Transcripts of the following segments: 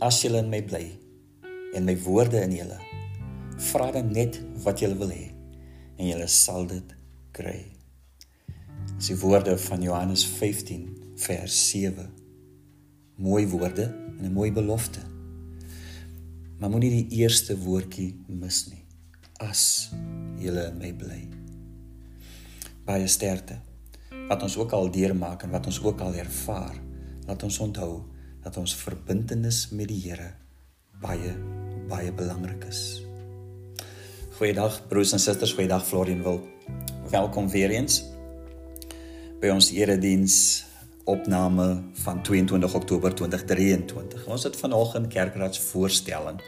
as julle in my bly en my woorde in julle, vra dan net wat julle wil hê en julle sal dit kry. Dis die woorde van Johannes 15 vers 7. Mooi woorde en 'n mooi belofte. Maar moenie die eerste woordjie mis nie. As julle in my bly. Baie sterkte. Wat ons ook al deurmaak en wat ons ook al ervaar, laat ons onthou dat ons verbintenis met die Here baie baie belangrik is. Goeiedag broers en susters, goeiedag Florian wil. Welkom weer eens by ons erediens opname van 22 Oktober 2023. Ons het vanoggend kerkraads voorstelling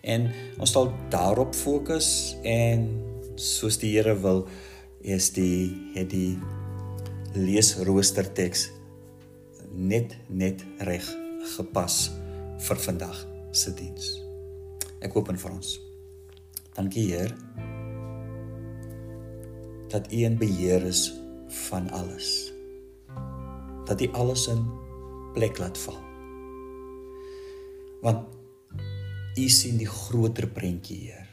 en ons sal daarop fokus en soos die Here wil is die het die leesrooster teks net net reg gepas vir vandag se diens. Ek hoop en vir ons Dankie Heer dat U in beheer is van alles. Dat U alles in plek laat val. Want U sien die groter prentjie Heer.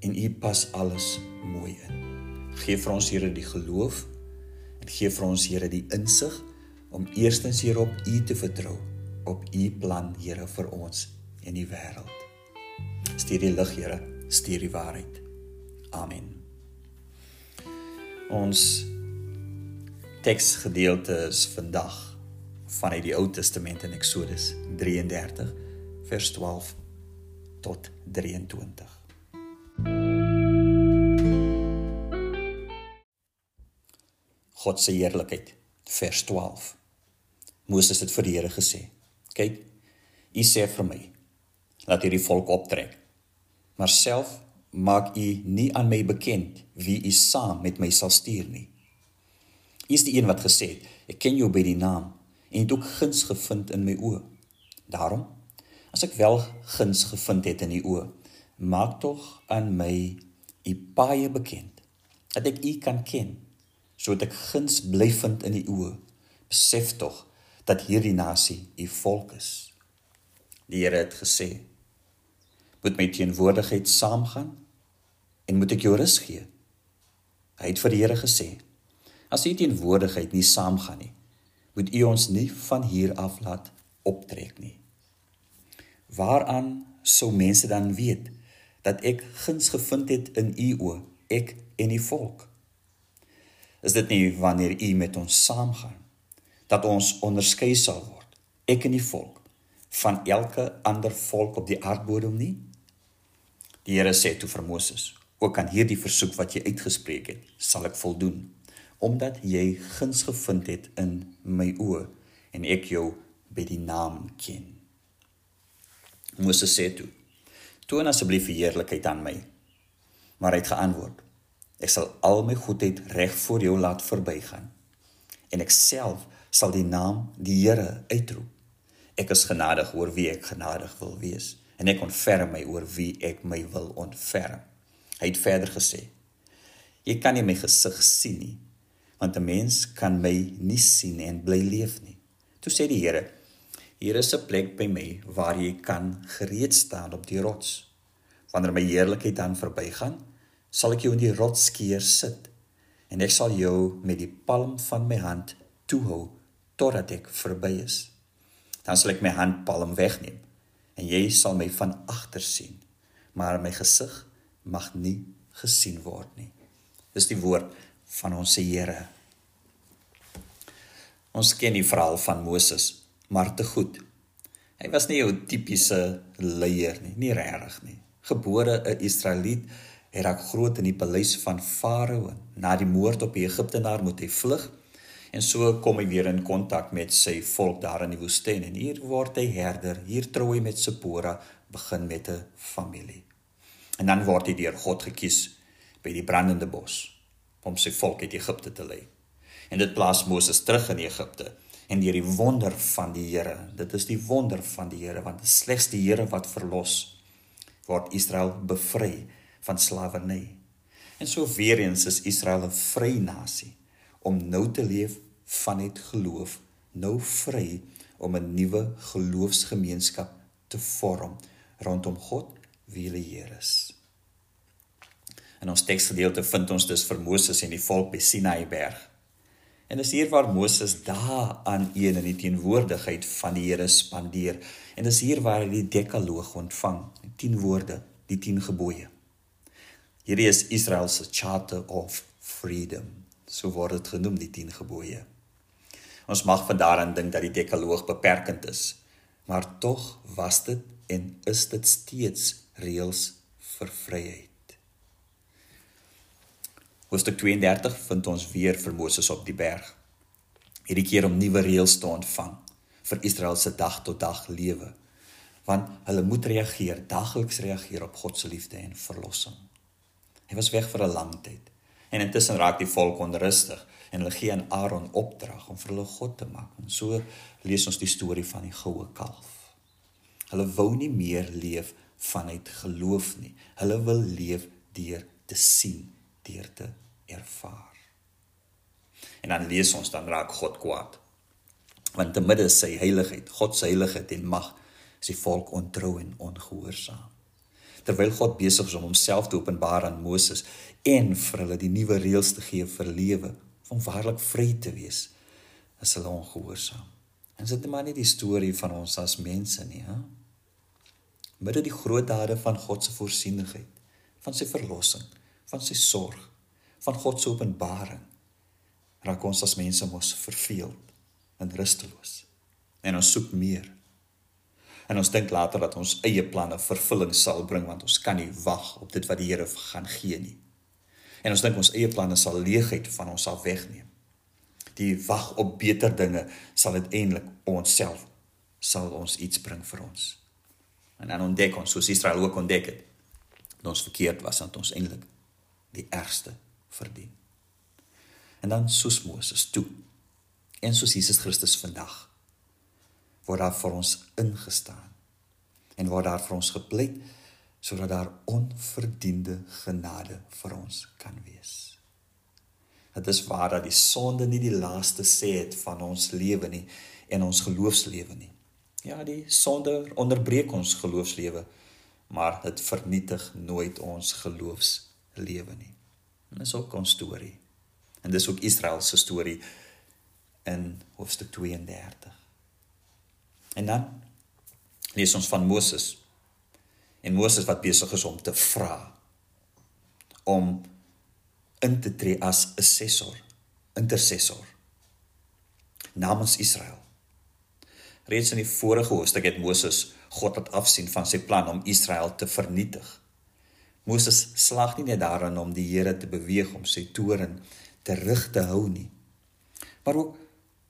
En U pas alles mooi in. Geef vir ons Here die geloof en gee vir ons Here die insig om eerstens hier op U te vertrou, op U plan Here vir ons en die wêreld. Stuur die lig Here stuur die waarheid. Amen. Ons teksgedeelte is vandag vanuit die Ou Testament in Eksodus 33 vers 12 tot 23. God se heerlikheid vers 12. Moses het vir die Here gesê: "Kyk, U sê vir my, laat hierdie volk optrek maar self maak u nie aan my bekend wie u saam met my sal stuur nie. U is die een wat gesê het, ek ken jou by die naam en het ook guns gevind in my oë. Daarom, as ek wel guns gevind het in u oë, maak tog aan my u baie bekend dat ek u kan ken sodat ek guns bly vind in u oë. Besef tog dat hierdie nasie u volk is. Die Here het gesê moet my teenwoordigheid saamgaan en moet ek jou rus gee. Hy het vir die Here gesê: As u teenwoordigheid nie saamgaan nie, moet u ons nie van hier af laat optrek nie. Waaraan sou mense dan weet dat ek guns gevind het in u oë, ek en die volk? Is dit nie wanneer u met ons saamgaan dat ons onderskei sal word, ek en die volk van elke ander volk op die aardbodem nie? Die Here sê toe vir Moses: "Ook aan hierdie versoek wat jy uitgespreek het, sal ek voldoen, omdat jy guns gevind het in my oë en ek jou by die naam ken." Moses sê toe: "Toon asseblief die heerlikheid aan my." Maar hy het geantwoord: "Ek sal al my goedheid reg voor jou laat verbygaan en ek self sal die naam die Here uitroep. Ek is genadig oor wie ek genadig wil wees." en ek ontferm my oor wie ek my wil ontferm. Hy het verder gesê: Jy kan nie my gesig sien nie, want 'n mens kan my nie sien en bly leef nie. Toe sê die Here: Hier is 'n plek by my waar jy kan gereed staan op die rots. Wanneer my heerlikheid dan verbygaan, sal ek jou in die rotsskeer sit en ek sal jou met die palm van my hand toehou totdat ek verby is. Dan sal ek my handpalm wegneem en jy sal my van agter sien, maar my gesig mag nie gesien word nie. Dis die woord van ons Here. Ons ken die verhaal van Moses, maar te goed. Hy was nie 'n tipiese leier nie, nie regtig nie. Gebore 'n Israeliet, het hy groot in die paleis van Farao. Na die moord op die Egiptenaar moet hy vlug En so kom hy weer in kontak met sy volk daar in die woestyn en hier word hy herder. Hier trou hy met Sipora, begin met 'n familie. En dan word hy deur God gekies by die brandende bos om sy volk uit Egipte te lei. En dit plaas Moses terug in Egipte en deur die wonder van die Here. Dit is die wonder van die Here want slegs die Here wat verlos word Israel bevry van slawerny. En so weer eens is Israel 'n vrye nasie om nou te leef vanuit geloof nou vry om 'n nuwe geloofsgemeenskap te vorm rondom God wie hulle Heer is. In ons teksgedeelte vind ons dus vir Moses en die volk by Sinai berg. En dis hier waar Moses daar aan een in die teenwoordigheid van die Here spandeer en dis hier waar hy die dekaloog ontvang, die 10 woorde, die 10 gebooie. Hierdie is Israel se charter of freedom. So word dit genoem die 10 gebooie. Ons mag van daaraan dink dat die dekaloog beperkend is, maar tog was dit en is dit steeds reëls vir vryheid. Hoofstuk 32 vind ons weer vir Moses op die berg. Hierdie keer om nuwe reëls te ontvang vir Israel se dag tot dag lewe, want hulle moet reageer, dagliks reageer op God se liefde en verlossing. Hy was weg vir 'n lang tyd. En intussen raak die volk onrustig en hulle gee aan Aaron opdrag om vir hulle God te maak. En so lees ons die storie van die goue kalf. Hulle wou nie meer leef vanuit geloof nie. Hulle wil leef deur te sien, deur te ervaar. En dan lees ons dan raak God kwaad. Want te midde sy heiligheid, God se heiligheid en mag, is die volk ontrou en ongehoorsaam terwyl God besig is om homself te openbaar aan Moses en vir hulle die nuwe reëls te gee vir lewe, om waarlik vry te wees, is hulle ongehoorsaam. En dit is maar nie die storie van ons as mense nie, hè? Midde die groot dade van God se voorsienigheid, van sy verlossing, van sy sorg, van God se openbaring, raak ons as mense mos verveeld en rusteloos. En ons soek meer en ons dink later dat ons eie planne vervulling sal bring want ons kan nie wag op dit wat die Here gaan gee nie. En ons dink ons eie planne sal leegheid van ons af wegneem. Die wag op beter dinge sal uiteindelik onsself sal ons iets bring vir ons. En dan ontdek ons soos Israel ook ontdek het dat ons verkeerd was en ons eintlik die ergste verdien. En dan soos Moses toe en soos Jesus Christus vandag word daar vir ons ingestaan en word daar vir ons gepleit sodat daar onverdiende genade vir ons kan wees. Dit is waar dat die sonde nie die laaste sê het van ons lewe nie en ons geloofslewe nie. Ja, die sonde onderbreek ons geloofslewe, maar dit vernietig nooit ons geloofslewe nie. En dis ook ons storie. En dis ook Israel se storie in hoofstuk 32. En dan lees ons van Moses. En Moses wat besig is om te vra om in te tree as 'n assessor, intercessor namens Israel. Reeds in die vorige hoofstuk het Moses God laat afsien van sy plan om Israel te vernietig. Moses slaag nie net daarin om die Here te beweeg om sy toorn terug te hou nie, maar ook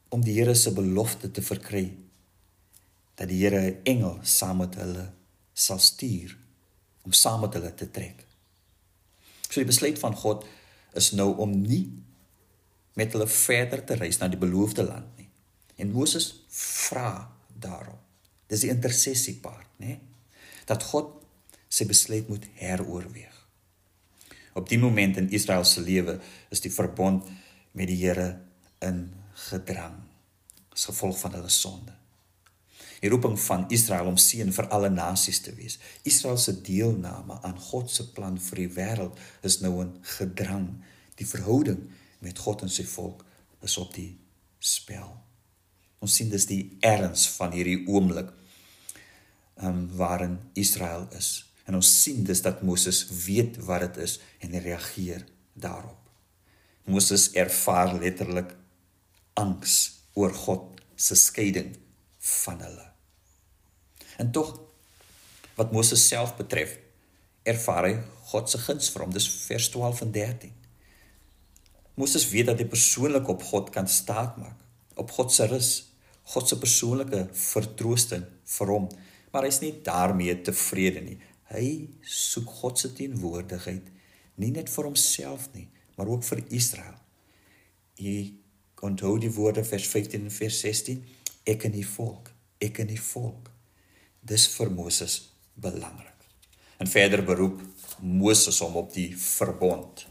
om die Here se belofte te verkry dat die Here 'n engel saam met hulle sal stuur om saam met hulle te trek. So die besluit van God is nou om nie met hulle verder te reis na die beloofde land nie. En Moses vra daarom. Dis die intersessie part, né? Dat God sy besluit moet heroorweeg. Op die moment in Israel se lewe is die verbond met die Here in gedrang as gevolg van hulle sonde die roeping van Israel om seën vir alle nasies te wees. Israel se deelname aan God se plan vir die wêreld is nou in gedrang. Die verhouding met God en sy volk is op die spel. Ons sien dis die erns van hierdie oomblik um, waarin Israel is. En ons sien dis dat Moses weet wat dit is en reageer daarop. Moses ervaar letterlik angs oor God se skeiding van hulle. En tog wat Moses self betref, ervaar hy God se guns vir hom. Dis vers 12 en 13. Moses weet dat hy persoonlik op God kan staatmaak, op God se rus, God se persoonlike vertroosting vir hom, maar hy's nie daarmee tevrede nie. Hy soek God se teenwoordigheid nie net vir homself nie, maar ook vir Israel. Hy onthou die woorde vers 15 en vers 16 ek en die volk, ek en die volk. Dis vir Moses belangrik. En verder beroep Moses hom op die verbond.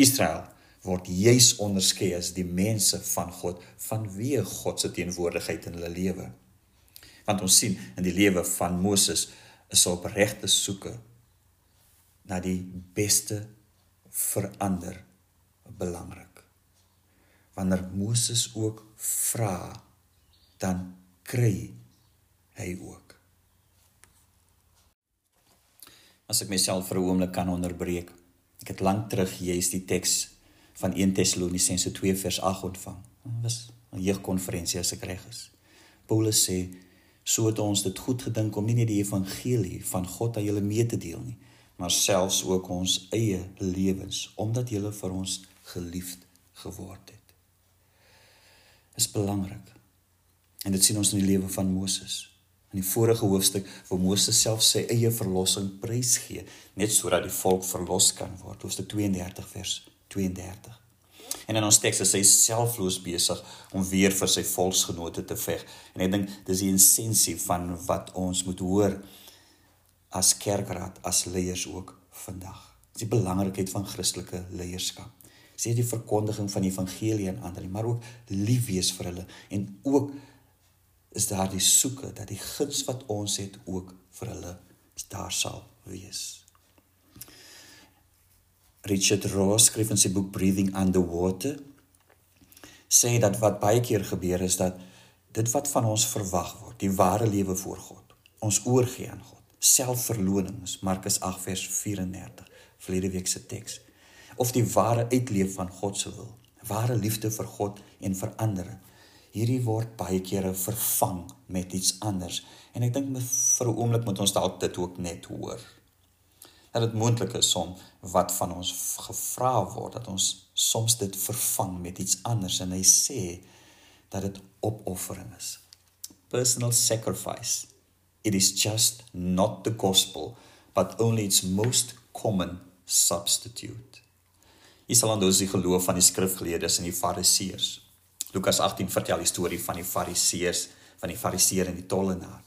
Israel word juis onderskei as die mense van God vanweë God se teenwoordigheid in hulle lewe. Want ons sien in die lewe van Moses is op regte soeke na die beste verander belangrik. Wanneer Moses ook vra, dan kry hy ook. As ek myself vir 'n oomblik kan onderbreek. Ek het lank terug juis die teks van 1 Tessalonisense 2 vers 8 ontvang. Dit was 'n jeugkonferensie as ek reg is. Paulus sê so het ons dit goed gedink om nie net die evangelie van God aan julle mee te deel nie, maar selfs ook ons eie lewens omdat julle vir ons geliefd geword het. Dit is belangrik. En dit sien ons in die lewe van Moses. In die vorige hoofstuk waar Moses self sy eie verlossing prys gee, net sodat die volk verlos kan word. Hoofstuk 32 vers 32. En in ons teks is hy selfloos besig om weer vir sy volksgenote te veg. En ek dink dis die essensie van wat ons moet hoor as kerkraad, as leiers ook vandag. Dis die belangrikheid van Christelike leierskap. Sê die verkondiging van die evangelie aan ander, maar ook lief wees vir hulle en ook is daar die soeke dat die guns wat ons het ook vir hulle daar sal wees. Richard Ross skryf in sy boek Breathing Underwater sê dat wat baie keer gebeur is dat dit wat van ons verwag word, die ware lewe voor God, ons oorgee aan God, selfverlonings, Markus 8 vers 34, verlede week se teks, of die ware uitleef van God se wil, ware liefde vir God en vir ander, hierdie word baie kere vervang met iets anders. En ek dink vir 'n oomblik moet ons dalk dit ook net hoor. Dat dit moontlik is om wat van ons gevra word dat ons soms dit vervang met iets anders en hy sê dat dit opoffering is. Personal sacrifice. It is just not the gospel, but only its most common substitute. Island is die geloof van die skrifgeleerdes en die fariseërs. Lukas 18 vertel die storie van die fariseërs, van die fariseer en die tollenaar.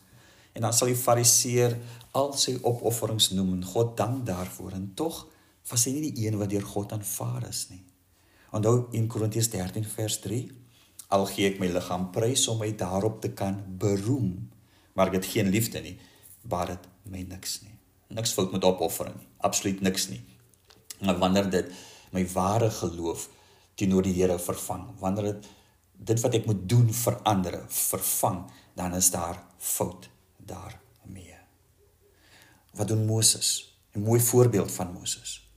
En dan sal die fariseer al sy opofferings noem en God dank daarvoor en tog was hy nie die een wat deur God aanvaar is nie. Onthou in Korintiërs 13 vers 3, al gee ek my liggaam prys om my daarop te kan beroem, maar ek het geen liefde nie, baat dit my niks nie. Niks fout met opoffering nie, absoluut niks nie. Maar wanneer dit my ware geloof teenoor die Here vervang, wanneer dit dit wat ek moet doen vir ander vervang, dan is daar fout daarmee. Wat doen Moses? 'n Mooi voorbeeld van Moses.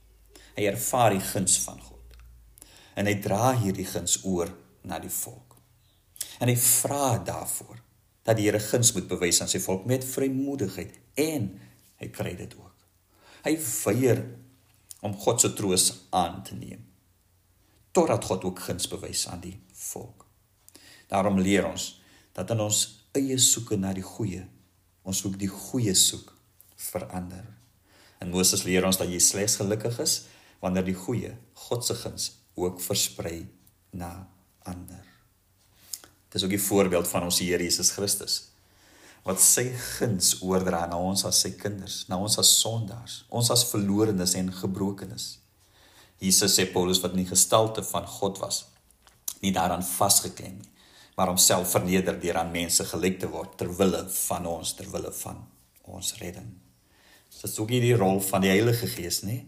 Hy ervaar die guns van God. En hy dra hierdie guns oor na die volk. En hy vra daarvoor dat die Here guns moet bewys aan sy volk met vrymoedigheid en hy kry dit ook. Hy weier om God se troos aan te neem totdat God ook guns bewys aan die volk. Daarom leer ons dat in ons eie soeke na die goeie, ons ook die goeie soek verander. En Moses leer ons dat jy slegs gelukkig is wanneer die goeie, God se guns ook versprei na ander. Dis ook die voorbeeld van ons Here Jesus Christus wat sy guns oordra na ons as sy kinders, na ons as sondaars, ons as verlorenes en gebrokenes. Jesus sê Paulus wat in die gestalte van God was, nie daaraan vasgeklem nie, maar homself verneder deur aan mense gelyk te word ter wille van ons ter wille van ons redding. Dit is ook hierdie rol van die Heilige Gees, nê?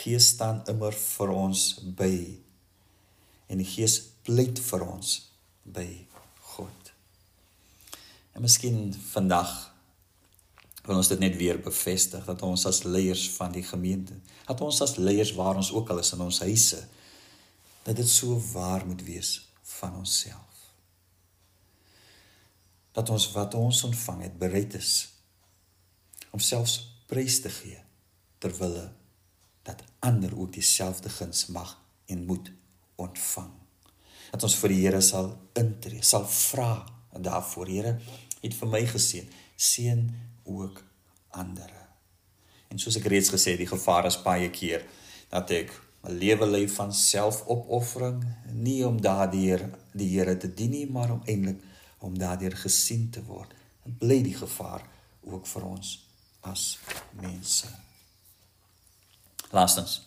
Gees staan immer vir ons by. En die Gees pleit vir ons by God. En miskien vandag wil ons dit net weer bevestig dat ons as leiers van die gemeente, dat ons as leiers waar ons ook al is in ons huise, dat dit so waar moet wees van onsself dat ons wat ons ontvang het bereid is om selfs prys te gee ter wille dat ander ook dieselfde guns mag en moet ontvang. Dat ons vir die Here sal intree, sal vra daarvoor, Here, het vir my geseën, seën ook ander. En soos ek reeds gesê het, die gevaar is baie keer dat ek 'n lewe lei van selfopoffering, nie om daardeur die Here te dien nie, maar om eintlik om daardeur gesien te word. Dit bly die gevaar ook vir ons as mense. Laastens.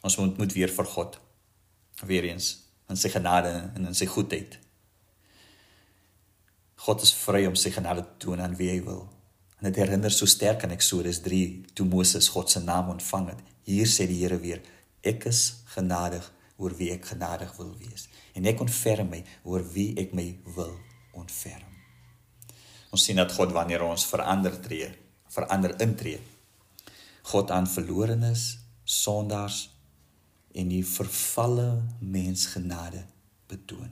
Ons moet moet weer vir God weer eens in sy genade en in sy goedheid. God is vry om sy genade te toon aan wie hy wil. En dit herinner so sterk aan Eksodus 3 toe Moses God se naam ontvang het. Hier sê die Here weer: Ek is genadig oor wie ek genadig wil wees en ek ontferm my oor wie ek my wil ontferm. Ons sien dat God wanneer ons verander tree, verander intree, God aan verlorenes, sondaars en die vervalle mens genade betoon.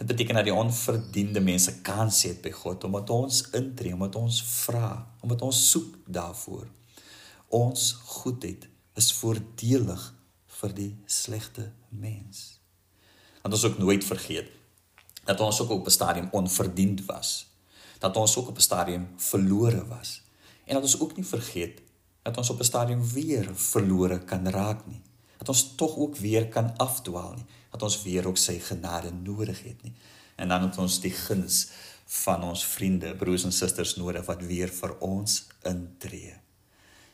Dit beteken dat die onverdiende mense kans het by God omdat ons intree, omdat ons vra, omdat ons soek daarvoor. Ons goedheid is voordelig vir die slegte mens. Want ons ook nooit vergeet dat ons ook op 'n stadium onverdiend was. Dat ons ook op 'n stadium verlore was. En dat ons ook nie vergeet dat ons op 'n stadium weer verlore kan raak nie. Dat ons tog ook weer kan afdwaal nie. Dat ons weer ook sy genade nodig het nie. En dan het ons die guns van ons vriende, broers en susters nodig wat weer vir ons intree.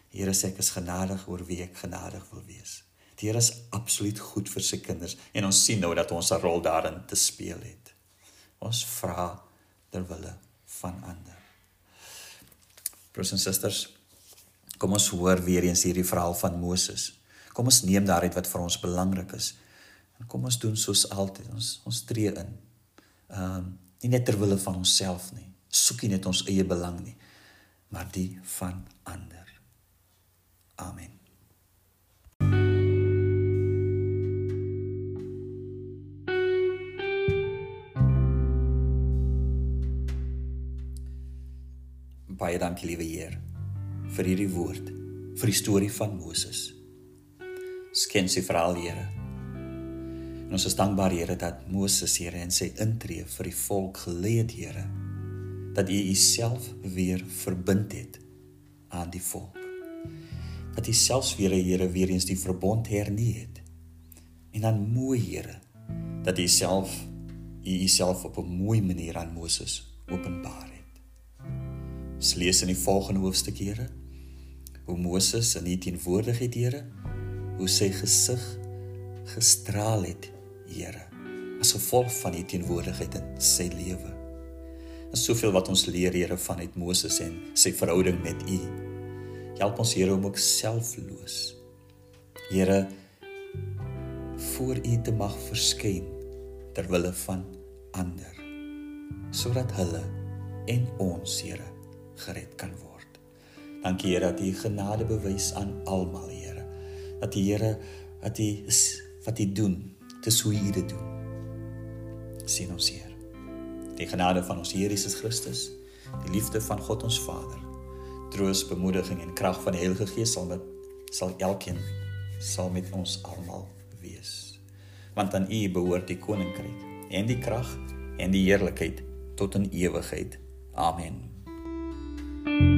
Here sê ek is genadig oor wie ek genadig wil wees. Die Here is absoluut goed vir sy kinders en ons sien nou dat ons 'n rol daarin te speel het. Ons vra ter wille van ander. Broers en susters, kom ons hoor weer eens hierdie verhaal van Moses. Kom ons neem daaruit wat vir ons belangrik is. En kom ons doen soos altyd. Ons ons tree in. Ehm um, nie net ter wille van onsself nie. Soek nie net ons eie belang nie, maar die van ander. Baie dankie liewe Heer vir hierdie woord, vir die storie van Moses. Sken sy verhaal, Here. En ons is dankbaar Here dat Moses Here in sy intree vir die volk gelei het, Here, dat U Uself weer verbind het aan die volk. Dat U selfs weer Here weer eens die verbond hernie het. En dan mooi Here dat U self U Uself op 'n mooi manier aan Moses openbaar het. Ons lees in die volgende hoofstuk Here hoe Moses in die teenwoordigheid Here hoe sy gesig gestraal het Here as gevolg van die teenwoordigheid in sy lewe. En soveel wat ons leer Here van uit Moses en sy verhouding met U. Help ons Here om ook selfloos Here voor U te mag verskyn ter wille van ander sodat hulle en ons Here gered kan word. Dankie Here dat U genade bewys aan almal, Here. Dat die Here wat U wat U doen, dis hoe U dit doen. Sien ons Heer. Die genade van ons Here Jesus Christus, die liefde van God ons Vader, troos, bemoediging en krag van die Heilige Gees sal met sal elkeen sal met ons almal wees. Want aan U behoort die koninkryk en die krag en die heerlikheid tot in ewigheid. Amen. thank you